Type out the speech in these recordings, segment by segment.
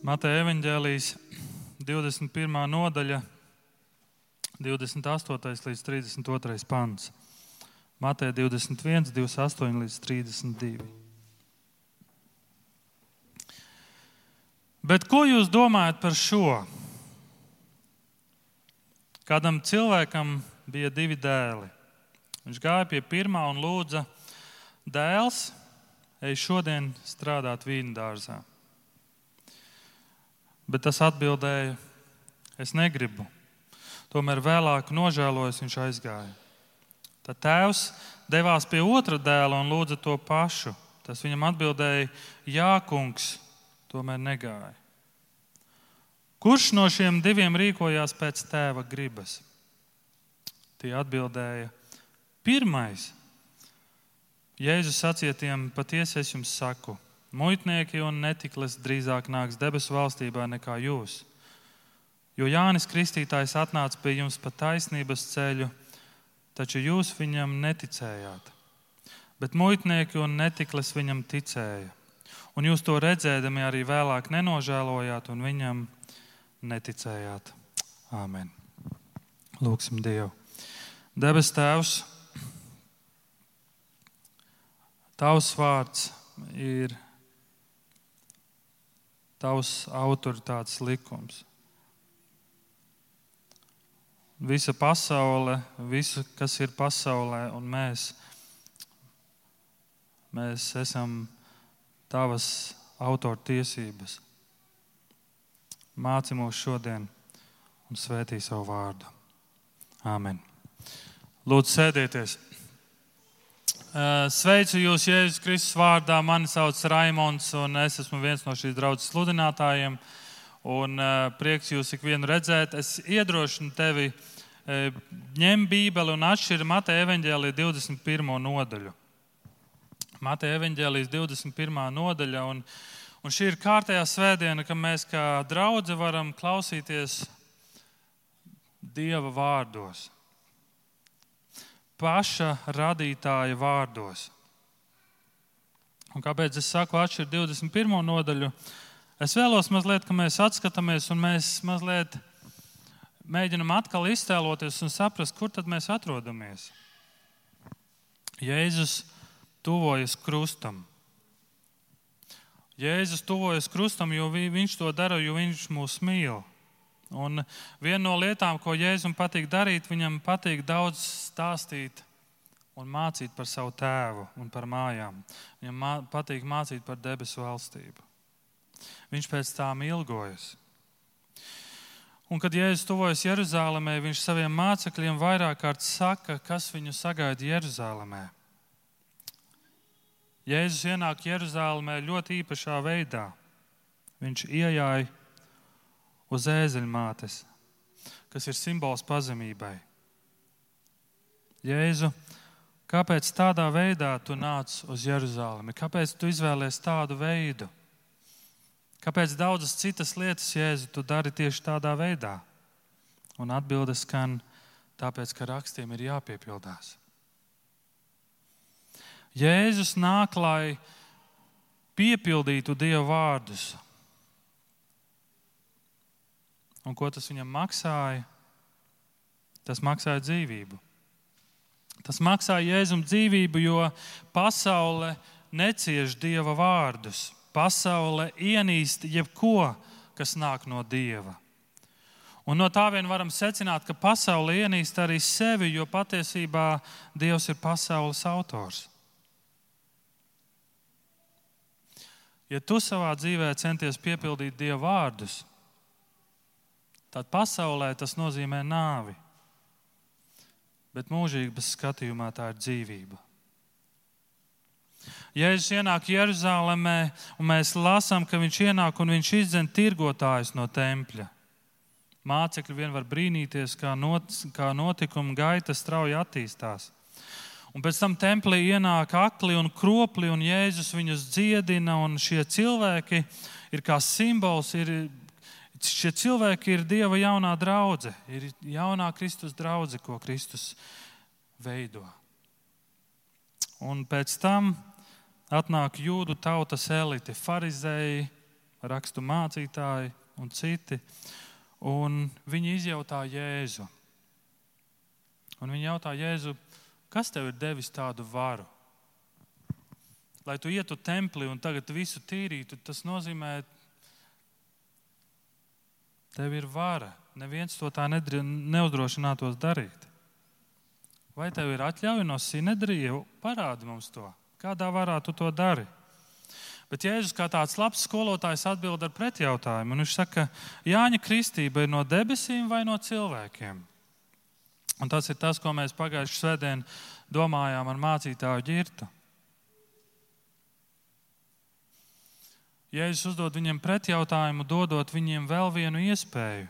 Mateja evaņģēlijas 21. nodaļa, 28. līdz 32. pants. Mateja 21, 28 līdz 32. Bet ko jūs domājat par šo? Kādam cilvēkam bija divi dēli. Viņš gāja pie pirmā un lūdza, dēls, ej šodien strādāt vīnu dārzā. Bet tas atbildēja, es negribu. Tomēr vēlāk nožēlojis viņš aizgāja. Tad tēvs devās pie otra dēla un lūdza to pašu. Tas viņam atbildēja, Jā, kungs, tomēr negāja. Kurš no šiem diviem rīkojās pēc tēva gribas? Tie atbildēja, pirmais. Jēzus sacīja tiem, patiesi es jums saku, Muitnieki un netiklis drīzāk nāks debesu valstībā nekā jūs. Jo Jānis Kristītājs atnāca pie jums pa taisnības ceļu, taču jūs viņam neticējāt. Bet muitnieki un netiklis viņam ticēja. Un jūs to redzēdami arī vēlāk nenožēlojāt un viņam neticējāt. Āmen. Lūksim Dievu. Debes Tēvs, Tavs vārds ir tavs autoritātes likums. Visa pasaule, visu, kas ir pasaulē, un mēs, mēs esam tavas autortiesības. Māci mūs šodien un svētī savu vārdu. Āmen. Lūdzu, sēdieties! Eh, sveicu jūs Jēzus Kristus vārdā. Mani sauc Raimons, un es esmu viens no šīs draudzes sludinātājiem. Un, uh, prieks jūs ikvienu redzēt. Es iedrošinu tevi uh, ņem Bībeli un atšķir Mateja evaņģēlīja 21. nodaļu. Mateja evaņģēlijas 21. nodaļa. Un, un šī ir kārtējā svētdiena, kad mēs kā draugi varam klausīties Dieva vārdos paša radītāja vārdos. Un kāpēc es saku, atšķirt 21. nodaļu? Es vēlos mazliet, ka mēs atskatāmies un mēs mazliet mēģinam atkal iztēloties un saprast, kur tad mēs atrodamies. Jēzus tuvojas krustam. Jēzus tuvojas krustam, jo viņš to dara, jo viņš mūs mīl. Un viena no lietām, ko Jēzum patīk darīt, viņam patīk daudz stāstīt un mācīt par savu tēvu un par mājām. Viņam mā, patīk mācīt par debesu valstību. Viņš pēc tām ilgojas. Un, kad Jēzus tuvojas Jeruzalemē, viņš saviem mācekļiem vairāk kārt saka, kas viņu sagaida Jeruzalemē. Jēzus ienāk Jeruzalemē ļoti īpašā veidā. Viņš ienāca uz ēzeļmātes, kas ir simbols pazemībai. Jēzu, kāpēc tādā veidā tu nāc uz Jeruzalemi? Kāpēc tu izvēlējies tādu veidu? Kāpēc daudzas citas lietas, Jēzu, tu dari tieši tādā veidā? Un atbildes skan, tāpēc, ka rakstiem ir jāpiepildās. Jēzus nāk, lai piepildītu Dieva vārdus, Un ko tas viņam maksāja? Tas maksāja dzīvību. Tas maksāja Jēzum dzīvību, jo pasaule necieš dieva vārdus. Pasaule ienīst jebko, kas nāk no dieva. Un no tā vien varam secināt, ka pasaule ienīst arī sevi, jo patiesībā Dievs ir pasaules autors. Ja tu savā dzīvē centies piepildīt Dieva vārdus, Tad pasaulē tas nozīmē nāvi, bet mūžības skatījumā tā ir dzīvība. Jēzus ienāk Jeruzalemē, un mēs lasām, ka viņš ienāk un viņš izdzen tirgotājus no tempļa. Mācekļi vien var brīnīties, kā, not, kā notikuma gaita strauji attīstās. Un pēc tam templī ienāk akli un kropli, un Jēzus viņus dziedina, šie cilvēki ir kā simbols, ir Šie cilvēki ir Dieva jaunā draudzene, ir jaunā Kristus draudzene, ko Kristus veido. Un pēc tam atnāk jūdu tautas elite, farizēji, rakstu mācītāji un citi. Un viņi izjautā Jēzu. Un viņi jautā Jēzu, kas tev ir devis tādu varu? Lai tu ietu templī un tagad visu tīrītu, tas nozīmē, tev ir vara. Neviens to tā neuzdrošinātos darīt. Vai tev ir atļauja no Sinedrija? Parādi mums to. Kādā varā tu to dari? Bet Jēzus kā tāds labs skolotājs atbild ar pretjautājumu. Viņš saka, Jāņa kristība ir no debesīm vai no cilvēkiem? Un tas ir tas, ko mēs pagājušajā svētdienā domājām ar mācītāju ģirtu. Jēzus uzdod viņiem pretjautājumu, dodot viņiem vēl vienu iespēju.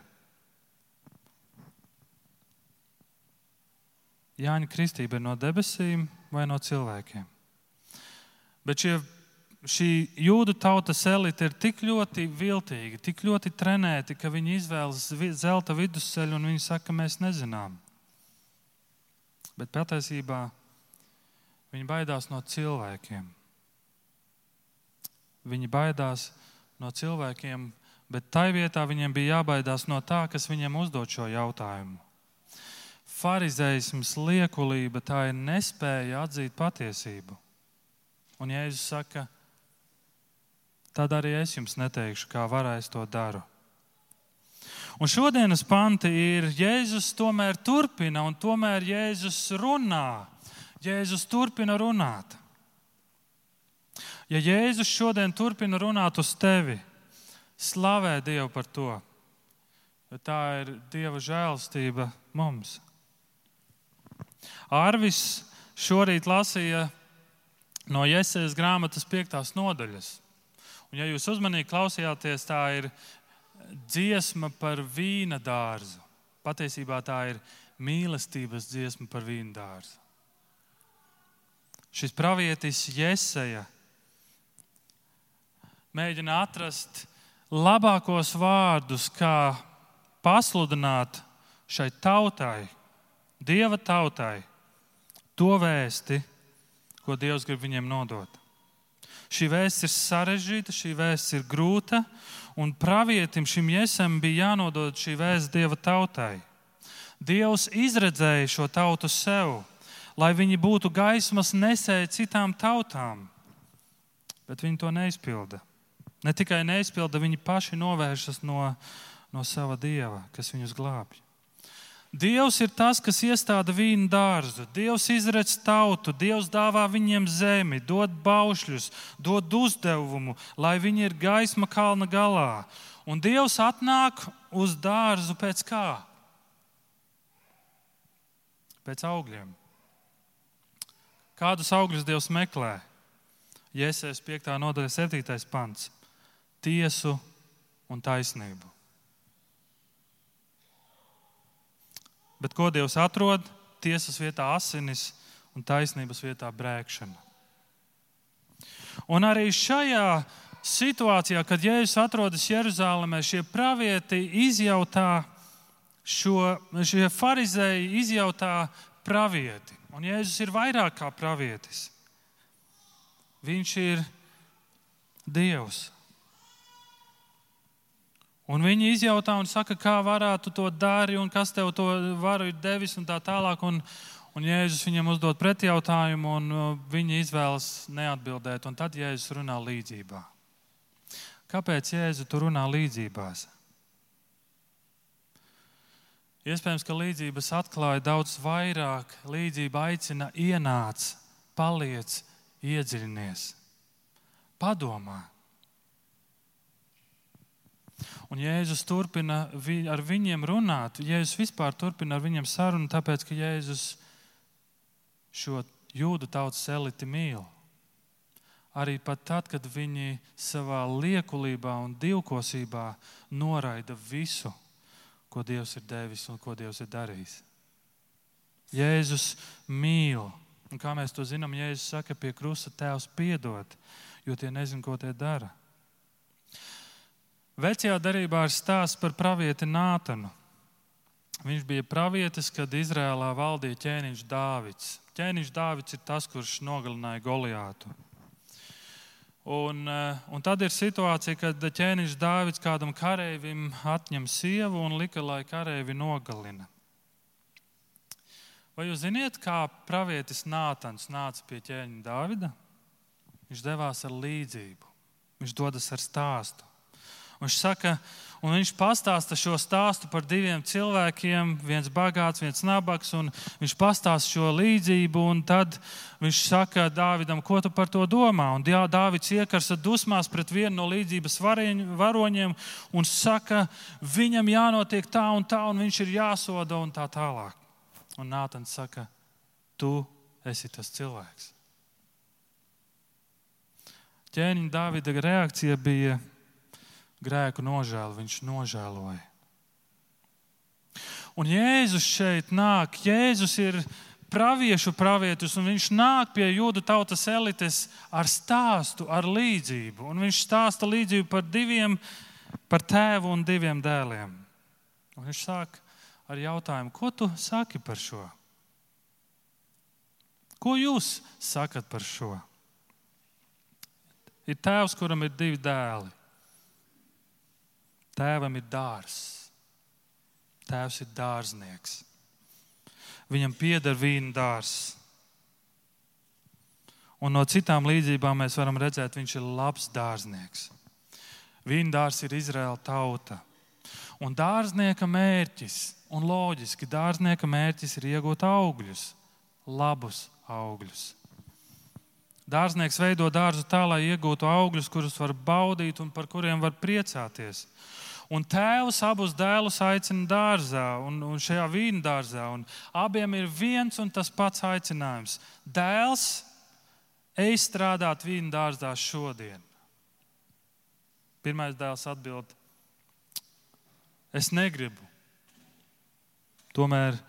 Jāņa kristība ir no debesīm vai no cilvēkiem. Bet šie, šī jūdu tautas elite ir tik ļoti viltīga, tik ļoti trenēti, ka viņi izvēlas zelta vidusceļu un viņi saka, mēs nezinām. Bet patiesībā viņi baidās no cilvēkiem. Viņi baidās no cilvēkiem, bet tai vietā viņiem bija jābaidās no tā, kas viņiem uzdod šo jautājumu farizējisms, liekulība, tā ir nespēja atzīt patiesību. Un Jēzus saka, tad arī es jums neteikšu, kā varēs to daru. Un šodienas panti ir Jēzus tomēr turpina, un tomēr Jēzus runā. Jēzus turpina runāt. Ja Jēzus šodien turpina runāt uz tevi, slavē Dievu par to, jo tā ir Dieva žēlstība mums. Arvis šorīt lasīja no Jēzus grāmatas piektās nodaļas. Un, ja jūs uzmanīgi klausījāties, tā ir dziesma par vīna dārzu. Patiesībā tā ir mīlestības dziesma par vīna dārzu. Šis pravietis Jēzeja mēģina atrast labākos vārdus, kā pasludināt šai tautai, Dieva tautai to vēsti, ko Dievs grib viņiem nodot. Šī vēsts ir sarežģīta, šī vēsts ir grūta, un pravietim šim iesam bija jānodod šī vēsts Dieva tautai. Dievs izredzēja šo tautu sev, lai viņi būtu gaismas nesēji citām tautām, bet viņi to neizpilda. Ne tikai neizpilda, viņi paši novēršas no, no sava dieva, kas viņus glābj. Dievs ir tas, kas iestāda vīnu dārzu. Dievs izredz tautu, Dievs dāvā viņiem zemi, dod baušļus, dod uzdevumu, lai viņi ir gaisma kalna galā. Un Dievs atnāk uz dārzu pēc kā? Pēc augļiem. Kādus augļus Dievs meklē? Jēzus 5. nodaļa, 7. pants - tiesu un taisnību. Bet ko Dievs atrod? Tiesas vietā asinis un taisnības vietā brēkšana. Un arī šajā situācijā, kad Jēzus atrodas Jeruzalemē, šie pravieti izjautā šo, šie farizēji izjautā pravieti. Un Jēzus ir vairāk kā pravietis. Viņš ir Dievs. Un viņi izjautā un saka, kā varētu to darīt, un kas tev to varu ir devis, un tā tālāk. Un, un Jēzus viņam uzdod pretjautājumu, un uh, viņi izvēlas neatbildēt. Un tad Jēzus runā līdzībā. Kāpēc Jēzus tur runā līdzībās? Iespējams, ka līdzības atklāja daudz vairāk. Līdzība aicina ienāc, paliec, iedziļinies, padomā. Un Jēzus turpina ar viņiem runāt. Jēzus vispār turpina ar viņiem sarunu, tāpēc ka Jēzus šo jūdu tautas eliti mīl. Arī pat tad, kad viņi savā liekulībā un divkosībā noraida visu, ko Dievs ir devis un ko Dievs ir darījis. Jēzus mīl. Un kā mēs to zinām, Jēzus saka, pie krusta tēvs piedod, jo tie nezin, ko tie dara. Vecajā darbā ir stāsts par pravieti Nātanu. Viņš bija pravietis, kad Izrēlā valdīja ķēniņš Dāvids. Ķēniņš Dāvids ir tas, kurš nogalināja Goliātu. Un, eh, un tad ir situācija, kad ķēniņš Dāvids kādam kareivim atņem sievu un lika, lai kareivi nogalina. Vai jūs zināt, kā pravietis Nātans nāca pie ķēniņa Dāvida? Viņš devās ar līdzību, viņš dodas ar stāstu. Viņš saka, un viņš pastāsta šo stāstu par diviem cilvēkiem, viens bagāts, viens nabaks, un viņš pastāsta šo līdzību, un tad viņš saka Dāvidam, ko tu par to domā? Un jā, Dāvids iekarsa dusmās pret vienu no līdzības varoņiem un saka, viņam jānotiek tā un tā, un viņš ir jāsoda un tā tālāk. Un Nātans saka, tu esi tas cilvēks. Ķēniņa Dāvida reakcija bija grēku nožēlu, viņš nožēloja. Un Jēzus šeit nāk, Jēzus ir praviešu pravietis, un viņš nāk pie jūdu tautas elites ar stāstu, ar līdzību. Un viņš stāsta līdzību par diviem, par tēvu un diviem dēliem. Un viņš sāk ar jautājumu, ko tu saki par šo? Ko jūs sakat par šo? Ir tēvs, kuram ir divi dēli. Tēvam ir dārzs. Tēvs ir dārznieks. Viņam pieder vīna dārzs. Un no citām līdzībām mēs varam redzēt, viņš ir labs dārznieks. Vīndārs ir Izraēla tauta. Un dārznieka mērķis, un loģiski, dārznieka mērķis ir iegūt augļus, labus augļus. Dārznieks veido dārzu tā, lai iegūtu augļus, kurus var baudīt un par kuriem var priecāties. Un tēvs abus dēlus aicina dārzā, un, un šajā vīna dārzā. Un abiem ir viens un tas pats aicinājums. Dēls, ej strādāt vīna dārzā šodien. Pirmais dēls atbild: Es negribu. Tomēr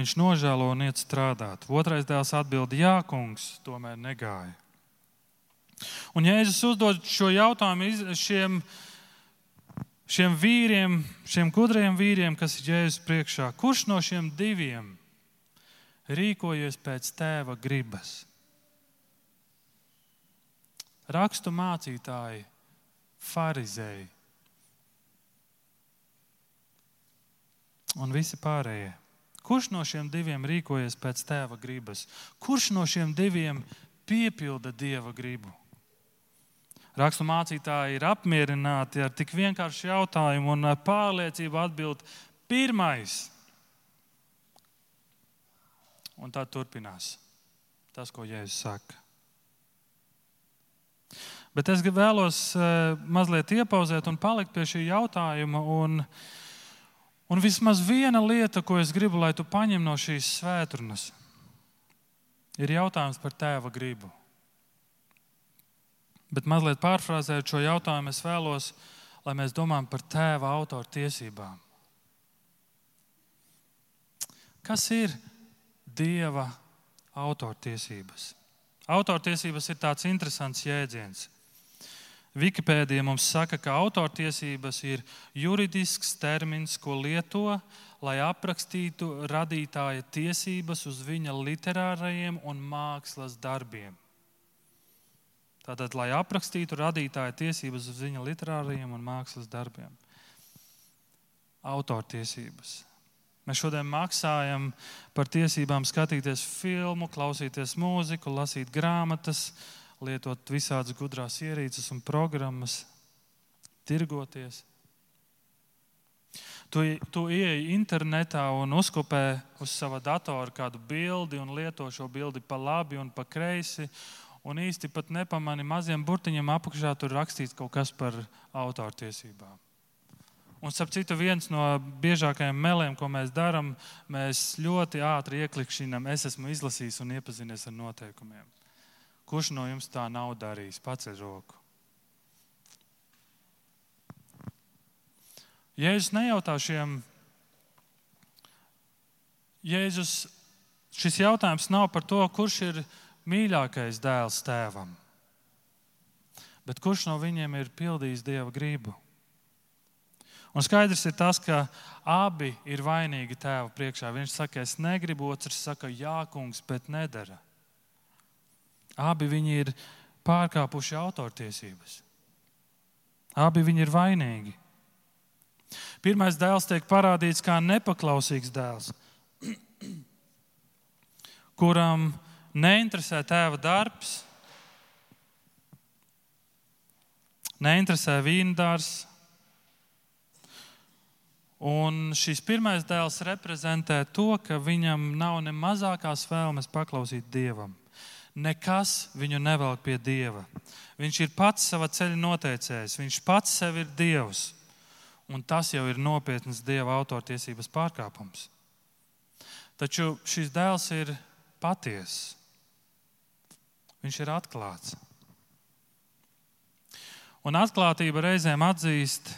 viņš nožēlo un iet strādāt. Otrais dēls atbild: Jā, kungs, tomēr negāja. Un Jēzus uzdod šo jautājumu šiem cilvēkiem šiem vīriem, šiem gudriem vīriem, kas ir Jēzus priekšā, kurš no šiem diviem rīkojies pēc tēva gribas? Rakstu mācītāji, farizēji un visi pārējie. Kurš no šiem diviem rīkojas pēc tēva gribas? Kurš no šiem diviem piepilda dieva gribu? Rakstu mācītāji ir apmierināti ar tik vienkāršu jautājumu un pārliecību atbild pirmais. Un tā turpinās tas, ko Jēzus saka. Bet es vēlos eh, mazliet iepauzēt un palikt pie šī jautājuma. Un, un vismaz viena lieta, ko es gribu, lai tu paņem no šīs svētrunas, ir jautājums par tēva gribu. Bet mazliet pārfrāzējot šo jautājumu, es vēlos, lai mēs domājam par tēva autora tiesībām. Kas ir dieva autortiesības? Autortiesības ir tāds interesants jēdziens. Wikipēdija mums saka, ka autortiesības ir juridisks termins, ko lieto, lai aprakstītu radītāja tiesības uz viņa literārajiem un mākslas darbiem. Tātad, lai aprakstītu radītāja tiesības uz viņa literārajiem un mākslas darbiem. Autortiesības. Mēs šodien maksājam par tiesībām skatīties filmu, klausīties mūziku, lasīt grāmatas, lietot visādas gudrās ierīces un programmas, tirgoties. Tu, tu ieej internetā un uzkopē uz sava datora kādu bildi un lieto šo bildi pa labi un pa kreisi un īsti pat nepamani maziem burtiņiem apakšā tur rakstīts kaut kas par autortiesībām. Un, starp citu, viens no biežākajiem meliem, ko mēs darām, mēs ļoti ātri ieklikšķinām, es esmu izlasījis un iepazinies ar noteikumiem. Kurš no jums tā nav darījis? Paceļ roku. Jēzus nejautā šiem. Jēzus, šis jautājums nav par to, kurš ir mīļākais dēls tēvam. Bet kurš no viņiem ir pildījis dieva gribu? Un skaidrs ir tas, ka abi ir vainīgi tēva priekšā. Viņš saka, es negribu, otrs saka, jā, kungs, bet nedara. Abi viņi ir pārkāpuši autortiesības. Abi viņi ir vainīgi. Pirmais dēls tiek parādīts kā nepaklausīgs dēls, kuram neinteresē tēva darbs, neinteresē vīndārs. Un šis pirmais dēls reprezentē to, ka viņam nav ne mazākās vēlmes paklausīt dievam. Nekas viņu nevelk pie dieva. Viņš ir pats sava ceļa noteicējs, viņš pats sev ir dievs. Un tas jau ir nopietns dieva autortiesības pārkāpums. Taču šis dēls ir patiess. Viņš ir atklāts. Un atklātība reizēm atzīst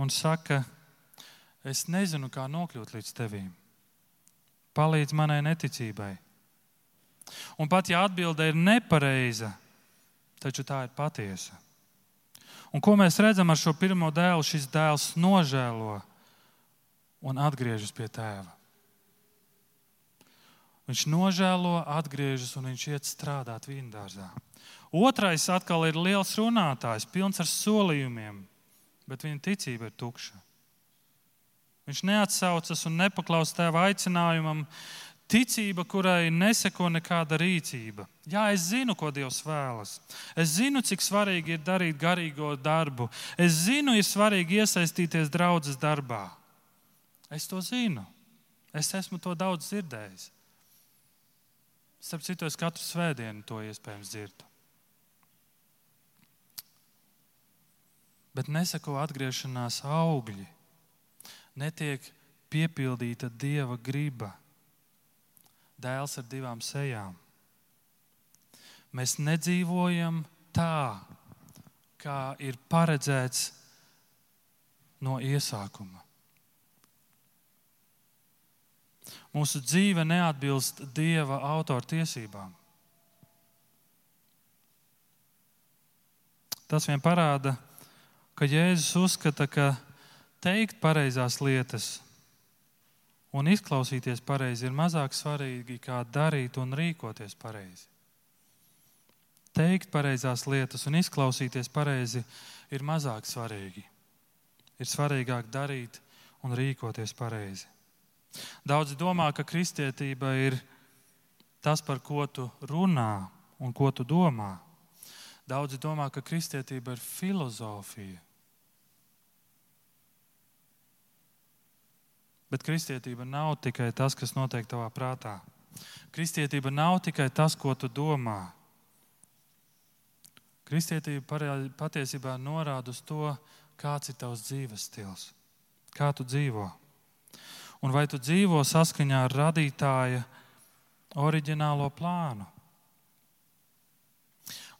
un saka, es nezinu, kā nokļūt līdz tevīm. Palīdz manai neticībai. Un pat ja atbilde ir nepareiza, taču tā ir patiesa. Un ko mēs redzam ar šo pirmo dēlu? Šis dēls nožēlo un atgriežas pie tēva. Viņš nožēlo, atgriežas un viņš iet strādāt vīndārzā. Otrais atkal ir liels runātājs, pilns ar solījumiem, bet viņa ticība ir tukša. Viņš neatsaucas un nepaklaus tēva aicinājumam, ticība, kurai neseko nekāda rīcība. Jā, es zinu, ko Dievs vēlas. Es zinu, cik svarīgi ir darīt garīgo darbu. Es zinu, ir svarīgi iesaistīties draudzes darbā. Es to zinu. Es esmu to daudz dzirdējis. Starp citu, es katru svētdienu to iespējams dzirdu. Bet nesako atgriešanās augļi, netiek piepildīta dieva griba. Dēls ar divām sejām. Mēs nedzīvojam tā, kā ir paredzēts no iesākuma. Mūsu dzīve neatbilst Dieva autortiesībām. Tas vien parāda, ka Jēzus uzskata, ka teikt pareizās lietas un izklausīties pareizi ir mazāk svarīgi nekā darīt un rīkoties pareizi. Teikt pareizās lietas un izklausīties pareizi ir mazāk svarīgi. Ir svarīgāk darīt un rīkoties pareizi. Daudzi domā, ka kristietība ir tas, par ko tu runā un ko tu domā. Daudzi domā, ka kristietība ir filozofija. Bet kristietība nav tikai tas, kas notiek tavā prātā. Kristietība nav tikai tas, ko tu domā. Kristietība patiesībā norāda uz to, kāds ir tavs dzīves stils, kā tu dzīvo un vai tu dzīvo saskaņā ar radītāja oriģinālo plānu?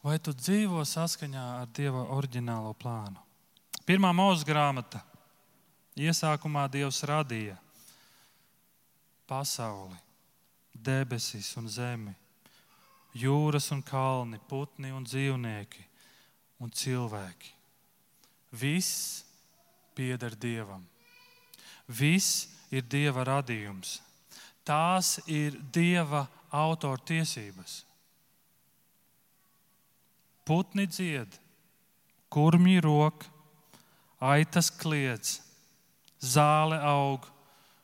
Vai tu dzīvo saskaņā ar Dieva oriģinālo plānu? Pirmā mūža grāmata. Iesākumā Dievs radīja pasauli, debesis un zemi, jūras un kalni, putni un dzīvnieki un cilvēki. Viss pieder Dievam. Viss ir Dieva radījums. Tās ir Dieva autortiesības. Putni dzied, kurmji rok, aitas kliedz, zāle aug,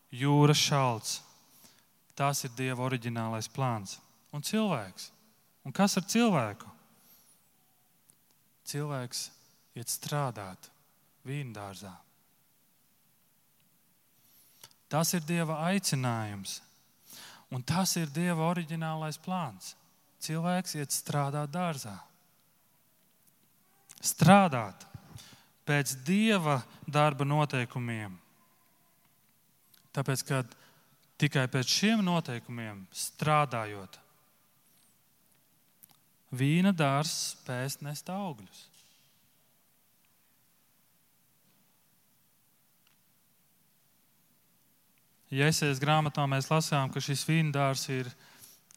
jūra šalts. Tas ir Dieva oriģinālais plāns. Un cilvēks. Un kas ar cilvēku? Cilvēks iet strādāt vīndārzā. Tas ir Dieva aicinājums. Un tas ir Dieva oriģinālais plāns. Cilvēks iet strādāt dārzā. Strādāt pēc Dieva darba noteikumiem. Tāpēc, ka tikai pēc šiem noteikumiem strādājot, vīna dārzs spēs nest augļus. Jēzus grāmatā mēs lasām, ka šis vīndārs ir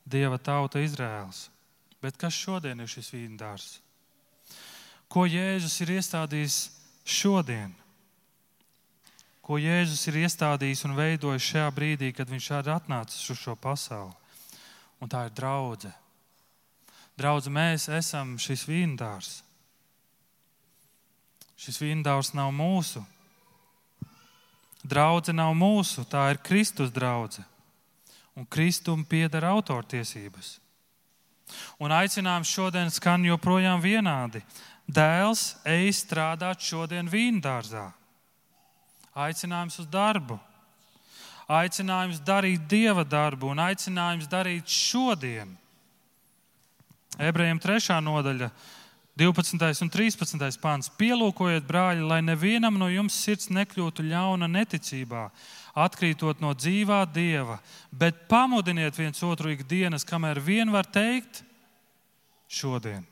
Dieva tauta Izraēls. Bet kas šodien ir šis vīndārs? Ko Jēzus ir iestādījis šodien? Ko Jēzus ir iestādījis un veidojis šajā brīdī, kad viņš ir atnācis uz šo pasauli? Un tā ir draudzene. Draudz, mēs esam šis vīndārs. Šis vīndārs nav mūsu. Draudze nav mūsu, tā ir Kristus draudzene. Un Kristum pieder autortiesības. Un aicinājums šodien skan joprojām vienādi. Dēls, ej strādāt šodien vīndārzā. Aicinājums uz darbu, aicinājums darīt dieva darbu un aicinājums darīt šodien. Ebrejiem 3. nodaļa, 12. un 13. pāns. Pielūkojiet, brāļi, lai nevienam no jums sirds nekļūtu ļauna neticībā, atkrītot no dzīvā dieva, bet pamudiniet viens otru ikdienas, kamēr vien var teikt, šodien.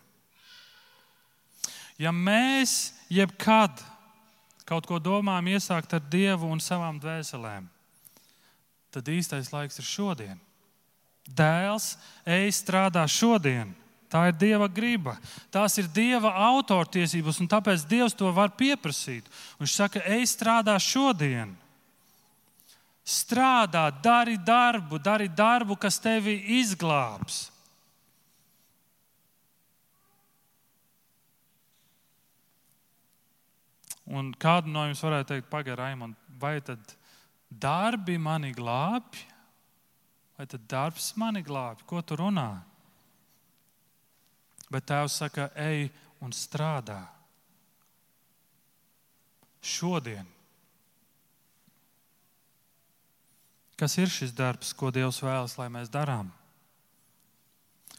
Ja mēs jebkad kaut ko domājam iesākt ar Dievu un savām dvēselēm, tad īstais laiks ir šodien. Dēls ej strādā šodien. Tā ir Dieva griba. Tās ir Dieva autortiesības, un tāpēc Dievs to var pieprasīt. Viņš saka, ej strādā šodien. Strādā, dari darbu, dari darbu, kas tevi izglābs. Un kādu no jums varētu teikt, pagaidi, vai tad darbi mani glābj, vai tad darbs mani glābj? Ko tu runā? Bet Tēvs saka, ej un strādā. Šodien. Kas ir šis darbs, ko Dievs vēlas, lai mēs darām?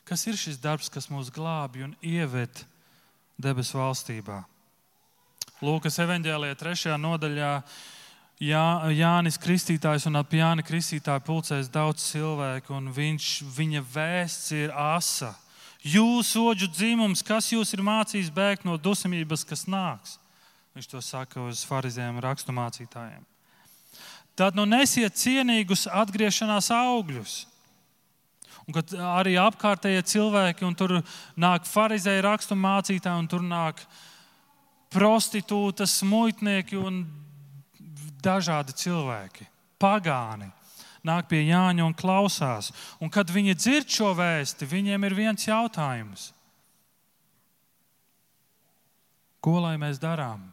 Kas ir šis darbs, kas mūs glābj un ieved debesu valstībā? Lūkas evanģēlijā, trešajā nodaļā. Jā, Jānis Kristītājs un ap Jāni Kristītāju pulcēs daudz cilvēku, un viņš, viņa vēsts ir asa. Jūs, oģu dzimums, kas jūs ir mācījis bēgt no dusmības, kas nāks? Viņš to saka uz farizējiem raksturmācītājiem. Tad nu nesiet cienīgus atgriešanās augļus. Un kad arī apkārtējie cilvēki, un tur nāk farizēji raksturmācītāji, un tur nāk prostitūtas, muitnieki un dažādi cilvēki, pagāni. Nāk pie Jāņa un klausās. Un, kad viņi dzird šo vēsti, viņiem ir viens jautājums. Ko lai mēs darām?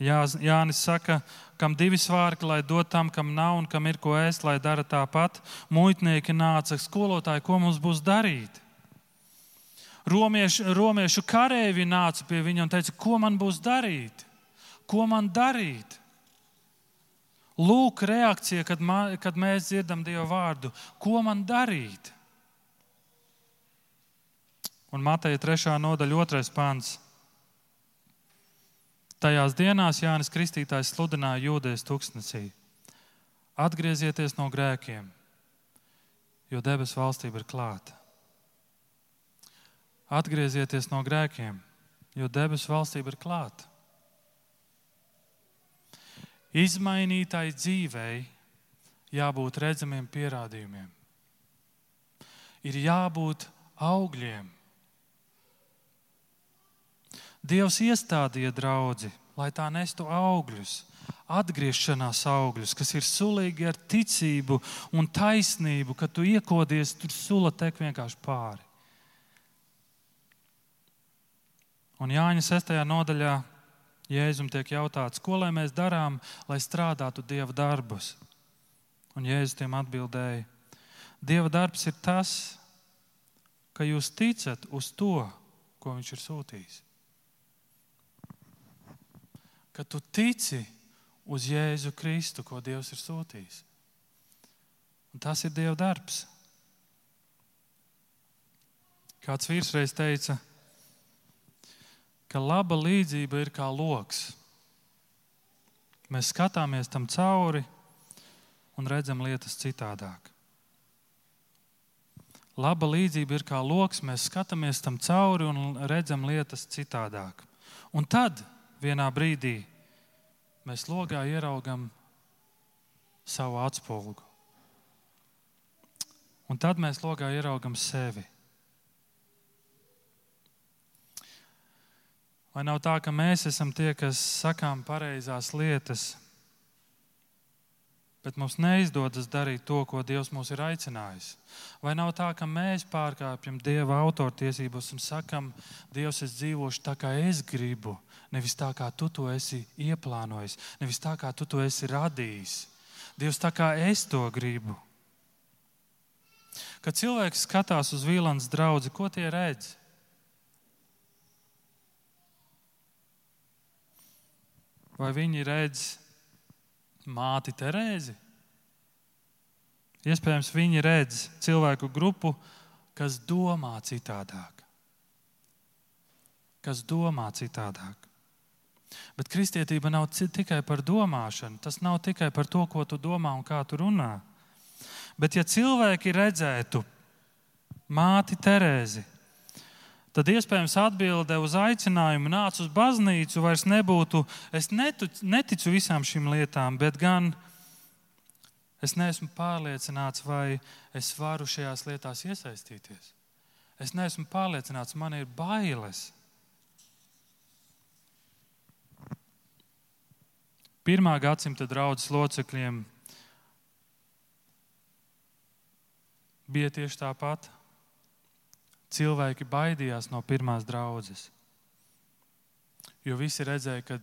Jā, Jānis saka, kam divi svārki, lai dod tam, kam nav un kam ir ko ēst, lai dara tāpat. Muitnieki nāca, skolotāji, ko mums būs darīt? Romiešu, romiešu kareivi nāca pie viņa un teica, ko man būs darīt? Ko man darīt? Lūk, reakcija, kad, man, kad mēs dzirdam Dieva vārdu. Ko man darīt? Un Mateja 3. nodaļa, 2. pāns. Tajās dienās Jānis Kristītājs sludināja jūdēs tūkstnesī. Atgriezieties no grēkiem, jo debesu valstība ir klāta. Atgriezieties no grēkiem, jo debesu valstība ir klāta. Izmainītai dzīvei jābūt redzamiem pierādījumiem, ir jābūt augļiem. Dievs iestādīja draugu, lai tā nestu augļus, atgriešanās augļus, kas ir sulīgi ar ticību un taisnību, kad tu iekodies, tur sula tek vienkārši pāri. Un Jāņa 6. nodaļā Jēzum tiek jautāts, ko lai mēs darām, lai strādātu Dieva darbus. Un Jēzus tiem atbildēja, Dieva darbs ir tas, ka jūs ticat uz to, ko Viņš ir sūtījis. Ka tu tici uz Jēzu Kristu, ko Dievs ir sūtījis. Un tas ir Dieva darbs. Kāds vīrs reiz teica, ka laba līdzība ir kā loks. Mēs skatāmies tam cauri un redzam lietas citādāk. Laba līdzība ir kā loks, mēs skatāmies tam cauri un redzam lietas citādāk. Un tad vienā brīdī mēs logā ieraugam savu atspulgu. Un tad mēs logā ieraugam sevi. Vai nav tā, ka mēs esam tie, kas sakām pareizās lietas, bet mums neizdodas darīt to, ko Dievs mūs ir aicinājis? Vai nav tā, ka mēs pārkāpjam Dieva autortiesības un sakam, Dievs, es dzīvošu tā, kā es gribu, nevis tā, kā tu to esi ieplānojis, nevis tā, kā tu to esi radījis? Dievs, tā kā es to gribu. Kad cilvēks skatās uz Vīlāns draugu, ko tie redz? Vai viņi redz māti Terēzi? Iespējams, viņi redz cilvēku grupu, kas domā citādāk. Kas domā citādāk. Bet kristietība nav tikai par domāšanu. Tas nav tikai par to, ko tu domā un kā tu runā. Bet, ja cilvēki redzētu māti Terēzi, tad iespējams atbilde uz aicinājumu nāc uz baznīcu vairs nebūtu, es neticu, neticu visām šīm lietām, bet gan es neesmu pārliecināts, vai es varu šajās lietās iesaistīties. Es neesmu pārliecināts, man ir bailes. Pirmā gadsimta draudzes locekļiem bija tieši tāpat. Cilvēki baidījās no pirmās draudzes. Jo visi redzēja, ka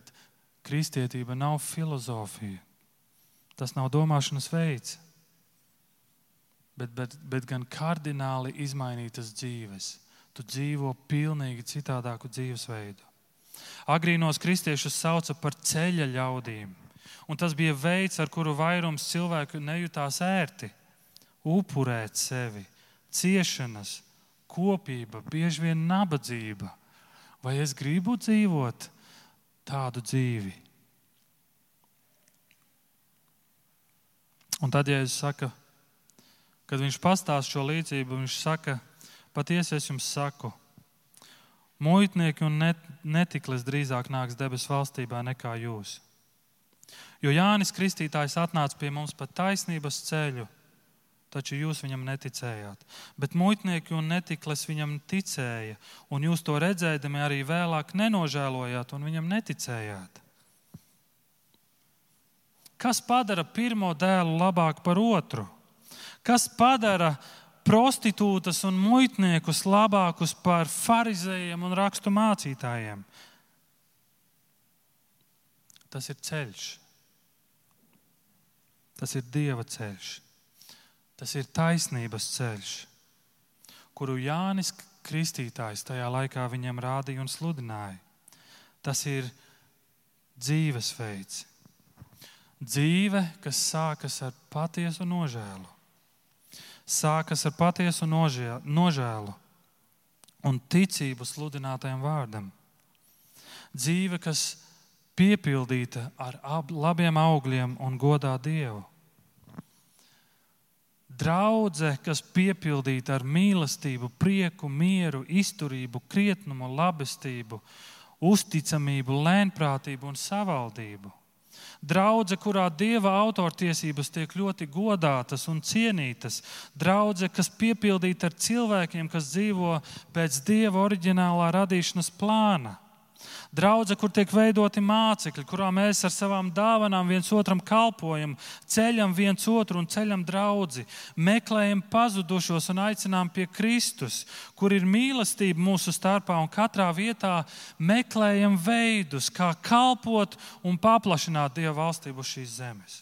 kristietība nav filozofija. Tas nav domāšanas veids, bet, bet, bet gan kardināli izmainītas dzīves. Tu dzīvo pilnīgi citādāku dzīvesveidu. Agrīnos kristiešus sauca par ceļa ļaudīm, un tas bija veids, ar kuru vairums cilvēku nejūtās ērti upurēt sevi, ciešanas, kopība, bieži vien nabadzība. Vai es gribu dzīvot tādu dzīvi? Un tad, ja es saku, kad viņš pastāsta šo līdzību, viņš saka, patiesi es jums saku, muitnieki un net, netiklis drīzāk nāks debesu valstībā nekā jūs. Jo Jānis Kristītājs atnāca pie mums pa taisnības ceļu taču jūs viņam neticējāt. Bet muitnieki un netiklis viņam ticēja, un jūs to redzēdami arī vēlāk nenožēlojāt un viņam neticējāt. Kas padara pirmo dēlu labāk par otru? Kas padara prostitūtas un muitniekus labākus par farizējiem un rakstu mācītājiem? Tas ir ceļš. Tas ir Dieva ceļš. Tas ir taisnības ceļš, kuru Jānis Kristītājs tajā laikā viņam rādīja un sludināja. Tas ir dzīvesveids. Dzīve, kas sākas ar patiesu nožēlu. Sākas ar patiesu nožēlu un ticību sludinātajam vārdam. Dzīve, kas piepildīta ar labiem augļiem un godā Dievu Draudze, kas piepildīta ar mīlestību, prieku, mieru, izturību, krietnumu, labestību, uzticamību, lēnprātību un savaldību. Draudze, kurā dieva autortiesības tiek ļoti godātas un cienītas. Draudze, kas piepildīta ar cilvēkiem, kas dzīvo pēc dieva oriģinālā radīšanas plāna. Draudze, kur tiek veidoti mācekļi, kurā mēs ar savām dāvanām viens otram kalpojam, ceļam viens otru un ceļam draugu, meklējam pazudušos un aicinām pie Kristus, kur ir mīlestība mūsu starpā un katrā vietā meklējam veidus, kā kalpot un paplašināt Dieva valstību šīs zemes.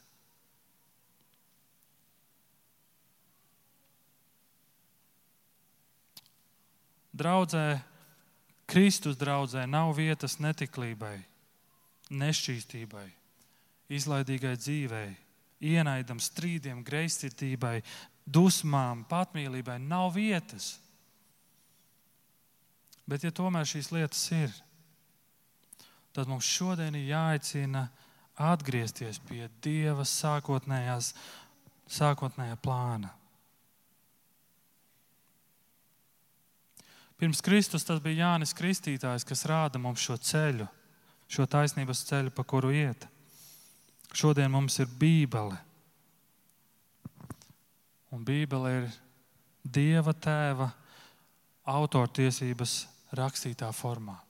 Draudzē Kristus draudzē nav vietas netiklībai, nešķīstībai, izlaidīgai dzīvei, ienaidam, strīdiem, greizsirdībai, dusmām, patmīlībai. Nav vietas. Bet, ja tomēr šīs lietas ir, tad mums šodien ir jāaicina atgriezties pie Dieva sākotnējās, sākotnējā plāna. Pirms Kristus tas bija Jānis Kristītājs, kas rāda mums šo ceļu, šo taisnības ceļu, pa kuru iet. Šodien mums ir Bībele. Un Bībele ir Dieva tēva autortiesības rakstītā formā.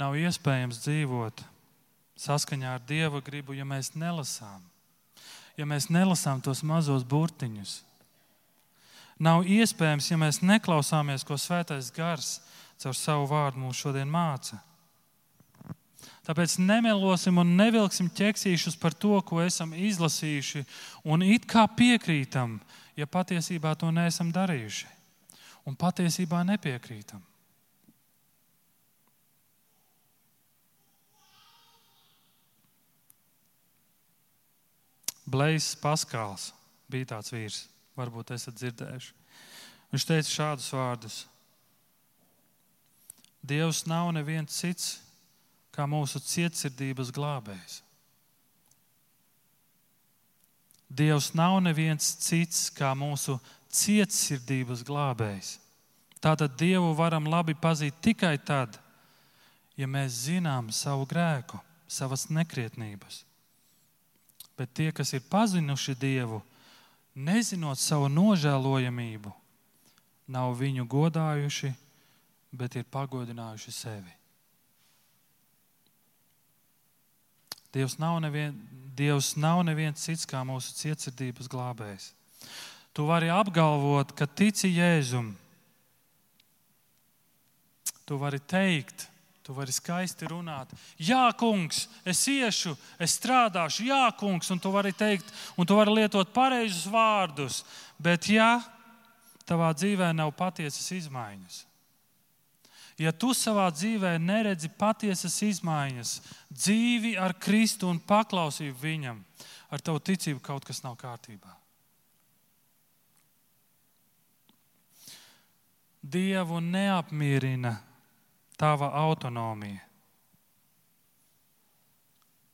Nav iespējams dzīvot saskaņā ar Dieva gribu, ja mēs nelasām. Ja mēs nelasām tos mazos burtiņus, nav iespējams, ja mēs neklausāmies, ko Svētais Gars caur savu vārdu mums šodien māca. Tāpēc nemelosim un nevilksim ķeksīšus par to, ko esam izlasījuši, un it kā piekrītam, ja patiesībā to neesam darījuši. Un patiesībā nepiekrītam. Blais Paskāls bija tāds vīrs, varbūt esat dzirdējuši. Viņš teica šādus vārdus: Dievs nav neviens cits kā mūsu cietsirdības glābējs. Dievs nav neviens cits kā mūsu cietsirdības glābējs. Tātad Dievu varam labi pazīt tikai tad, ja mēs zinām savu grēku, savas nekrietnības. Bet tie, kas ir pazinuši Dievu, nezinot savu nožēlojamību, nav viņu godājuši, bet ir pagodinājuši sevi. Dievs nav, nevien, Dievs nav neviens cits kā mūsu cietsirdības glābējs. Tu vari apgalvot, ka tici Jēzum. Tu vari teikt, tu vari skaisti runāt. Jā, kungs, es iešu, es strādāšu, jā, kungs, un tu vari teikt, un tu vari lietot pareizus vārdus. Bet, ja tavā dzīvē nav patiesas izmaiņas, Ja tu savā dzīvē neredzi patiesas izmaiņas, dzīvi ar Kristu un paklausību Viņam, ar tavu ticību kaut kas nav kārtībā. Dievu neapmierina tava autonomija.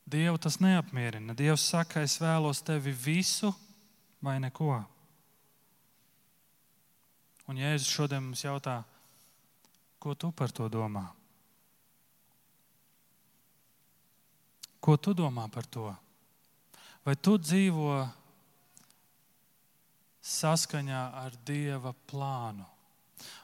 Dievu tas neapmierina. Dievs saka, es vēlos tevi visu vai neko. Un Jēzus šodien mums jautā, Ko tu par to domā? Ko tu domā par to? Vai tu dzīvo saskaņā ar Dieva plānu?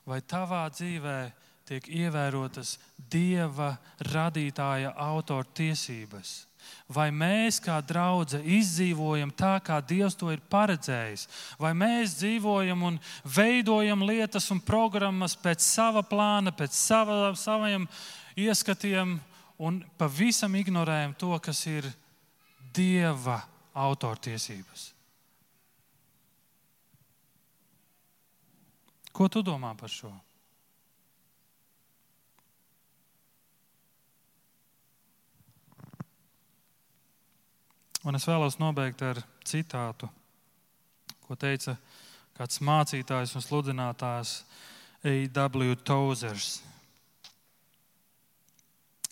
Vai tavā dzīvē tiek ievērotas Dieva radītāja autora tiesības? Vai mēs, kā draudzene, izdzīvojam tā, kā Dievs to ir paredzējis, vai mēs dzīvojam un veidojam lietas un programmas pēc sava plāna, pēc sava, saviem ieskatiem, un pavisam ignorējam to, kas ir Dieva autortiesības. Ko tu domā par šo? Un es vēlos nobeigt ar citātu, ko teica kāds mācītājs un sludinātājs A.W. Tozers.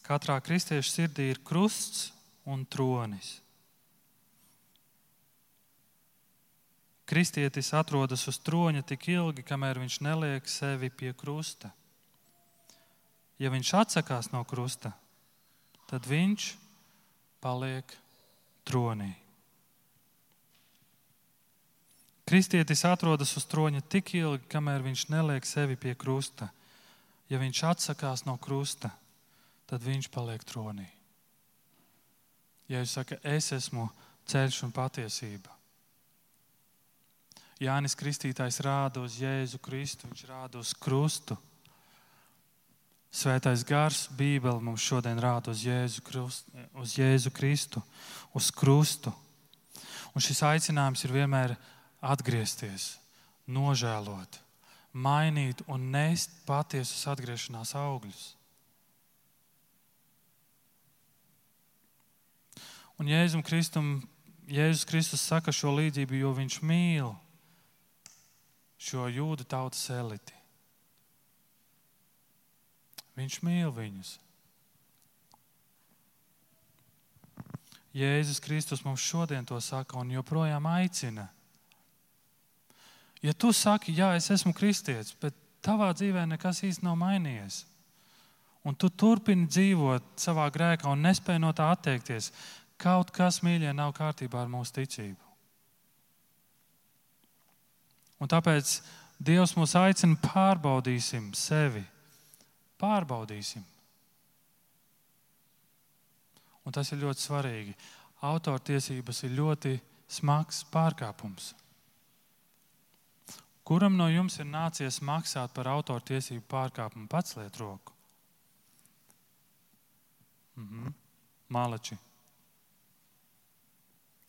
Katrā kristieša sirdī ir krusts un tronis. Kristietis atrodas uz troņa tik ilgi, kamēr viņš neliek sevi pie krusta. Ja viņš atsakās no krusta, tad viņš paliek tronī. Kristietis atrodas uz troņa tik ilgi, kamēr viņš neliek sevi pie krusta. Ja viņš atsakās no krusta, tad viņš paliek tronī. Ja viņš saka, es esmu ceļš un patiesība. Jānis Kristītājs rāda uz Jēzu Kristu, viņš rāda uz krustu. Svētais gars, Bībele mums šodien rāda uz Jēzu, Krust, uz Jēzu Kristu, uz krustu. Un šis aicinājums ir vienmēr atgriezties, nožēlot, mainīt un nest patiesus atgriešanās augļus. Un Jēzum Kristum, Jēzus Kristus saka šo līdzību, jo viņš mīl šo jūdu tautas eliti. Viņš mīl viņus. Jēzus Kristus mums šodien to saka un joprojām aicina. Ja tu saki, jā, es esmu kristietis, bet tavā dzīvē nekas īsti nav mainījies, un tu turpini dzīvot savā grēkā un nespēj no tā atteikties, kaut kas, mīļie, nav kārtībā ar mūsu ticību. Un tāpēc Dievs mūs aicina pārbaudīsim sevi Pārbaudīsim. Un tas ir ļoti svarīgi. Autortiesības ir ļoti smags pārkāpums. Kuram no jums ir nācies maksāt par autortiesību pārkāpumu? Pats liet roku. Mhm. Malači.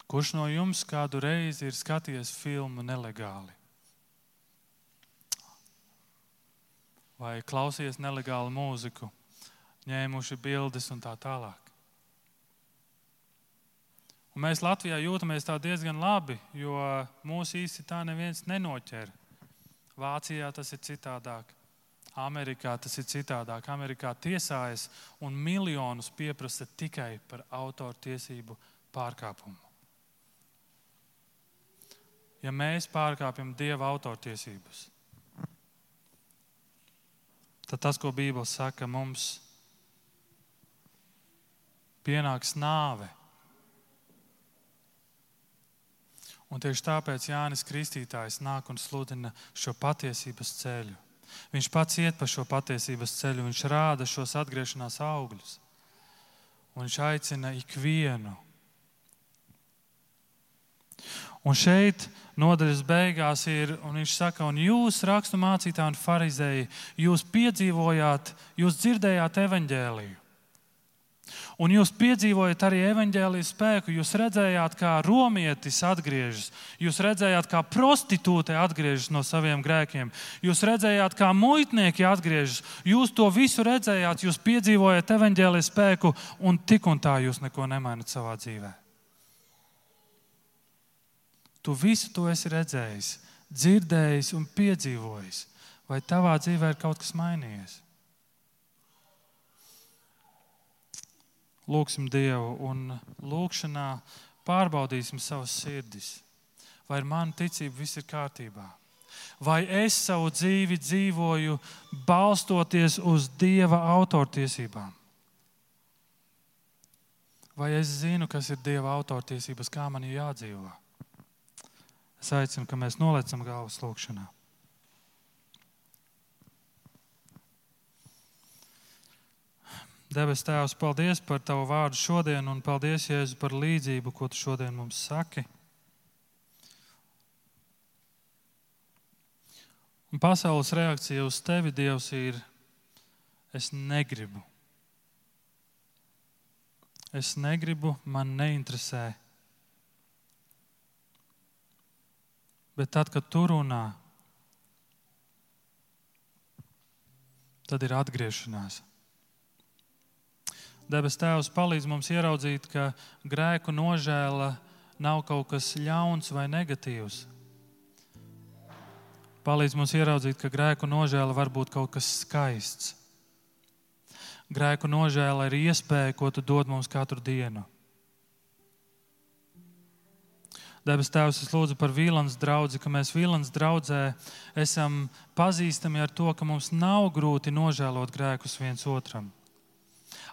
Kurš no jums kādu reizi ir skatījies filmu nelegāli? Vai klausījies nelegālu mūziku, ņēmuši bildes un tā tālāk? Un mēs Latvijā jūtamies diezgan labi, jo mūsu īsti tā neviens nenoķer. Vācijā tas ir citādāk. Amerikā tas ir citādāk. Amerikā tiesājas un miljonus pieprasa tikai par autortiesību pārkāpumu. Ja mēs pārkāpjam Dieva autortiesības, tad tas, ko Bībele saka, mums pienāks nāve Un tieši tāpēc Jānis Kristītājs nāk un sludina šo patiesības ceļu. Viņš pats iet pa šo patiesības ceļu, viņš rāda šos atgriešanās augļus. Un viņš aicina ikvienu. Un šeit nodaļas beigās ir, un viņš saka, un jūs, rakstu mācītāji un farizēji, jūs piedzīvojāt, jūs dzirdējāt evaņģēliju. Un jūs piedzīvojat arī evaņģēlijas spēku. Jūs redzējāt, kā romietis atgriežas, jūs redzējāt, kā prostitūte atgriežas no saviem grēkiem, jūs redzējāt, kā muitnieki atgriežas. Jūs to visu redzējāt, jūs piedzīvojat evaņģēlijas spēku, un tik un tā jūs neko nemainat savā dzīvē. Tu visu to esi redzējis, dzirdējis un piedzīvojis. Vai tavā dzīvē ir kaut kas mainījies? lūgsim Dievu un lūgšanā pārbaudīsim savas sirdis. Vai ar manu ticību viss ir kārtībā? Vai es savu dzīvi dzīvoju balstoties uz Dieva autortiesībām? Vai es zinu, kas ir Dieva autortiesības, kā man ir jādzīvo? Es aicinu, ka mēs nolecam galvas lūgšanā. Debes Tēvs, paldies par Tavu vārdu šodien, un paldies, Jēzu, par līdzību, ko Tu šodien mums saki. Un pasaules reakcija uz Tevi, Dievs, ir: Es negribu. Es negribu, man neinteresē. Bet tad, kad tu runā, tad ir atgriešanās. Debes Tēvs palīdz mums ieraudzīt, ka grēku nožēla nav kaut kas ļauns vai negatīvs. Palīdz mums ieraudzīt, ka grēku nožēla var būt kaut kas skaists. Grēku nožēla ir iespēja, ko tu dod mums katru dienu. Debes Tēvs, es lūdzu par Vīlāns draugu, ka mēs Vīlāns draugā esam pazīstami ar to, ka mums nav grūti nožēlot grēkus viens otram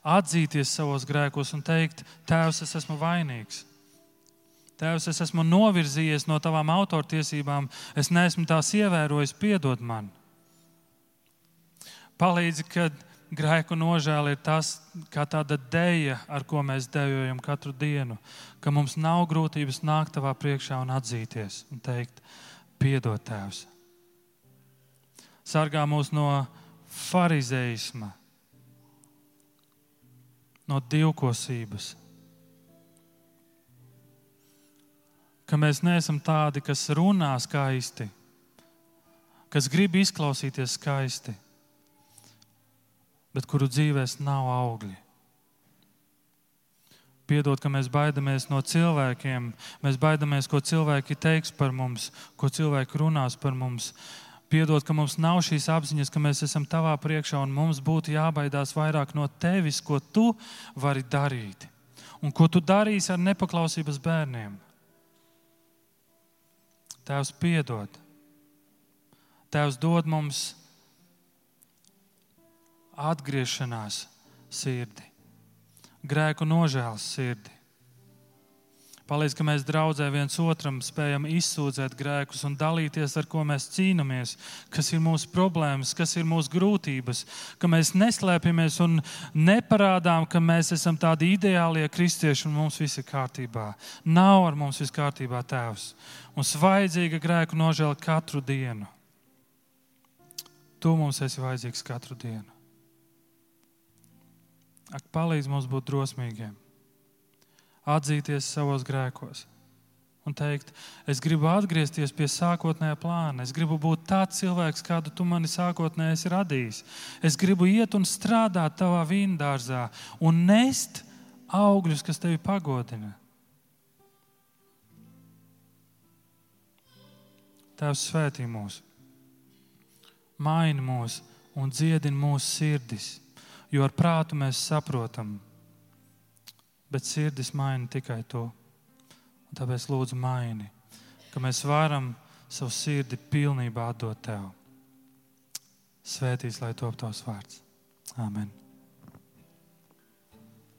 atzīties savos grēkos un teikt, Tēvs, es esmu vainīgs. Tēvs, es esmu novirzījies no tavām autortiesībām, es neesmu tās ievērojis, piedod man. Palīdzi, kad grēku nožēla ir tas, kā tāda dēja, ar ko mēs dejojam katru dienu, ka mums nav grūtības nākt tavā priekšā un atzīties un teikt, piedod Tēvs. Sargā mūs no farizēisma, no divkosības. Ka mēs neesam tādi, kas runā skaisti, kas grib izklausīties skaisti, bet kuru dzīvēs nav augļi. Piedod, ka mēs baidamies no cilvēkiem, mēs baidamies, ko cilvēki teiks par mums, ko cilvēki runās par mums. Piedod, ka mums nav šīs apziņas, ka mēs esam tavā priekšā un mums būtu jābaidās vairāk no tevis, ko tu vari darīt un ko tu darīsi ar nepaklausības bērniem. Tēvs, piedod. Tēvs dod mums atgriešanās sirdi, grēku nožēlas sirdi. Palīdz, ka mēs draudzē viens otram spējam izsūdzēt grēkus un dalīties, ar ko mēs cīnāmies, kas ir mūsu problēmas, kas ir mūsu grūtības, ka mēs neslēpjamies un neparādām, ka mēs esam tādi ideālie kristieši un mums viss ir kārtībā. Nav ar mums viss kārtībā, Tēvs. Mums vajadzīga grēku nožēla katru dienu. Tu mums esi vajadzīgs katru dienu. Ak, palīdz mums būt drosmīgiem atzīties savos grēkos un teikt, es gribu atgriezties pie sākotnējā plāna. Es gribu būt tāds cilvēks, kādu tu mani sākotnēji esi radījis. Es gribu iet un strādāt tavā vīndārzā un nest augļus, kas tevi pagodina. Tēvs svētī mūs, maini mūs un dziedini mūsu sirdis, jo ar prātu mēs saprotam, bet sirdis maina tikai to. Un tāpēc lūdzu maini, ka mēs varam savu sirdi pilnībā atdot Tev. Svētīs, lai top tavs vārds. Amen.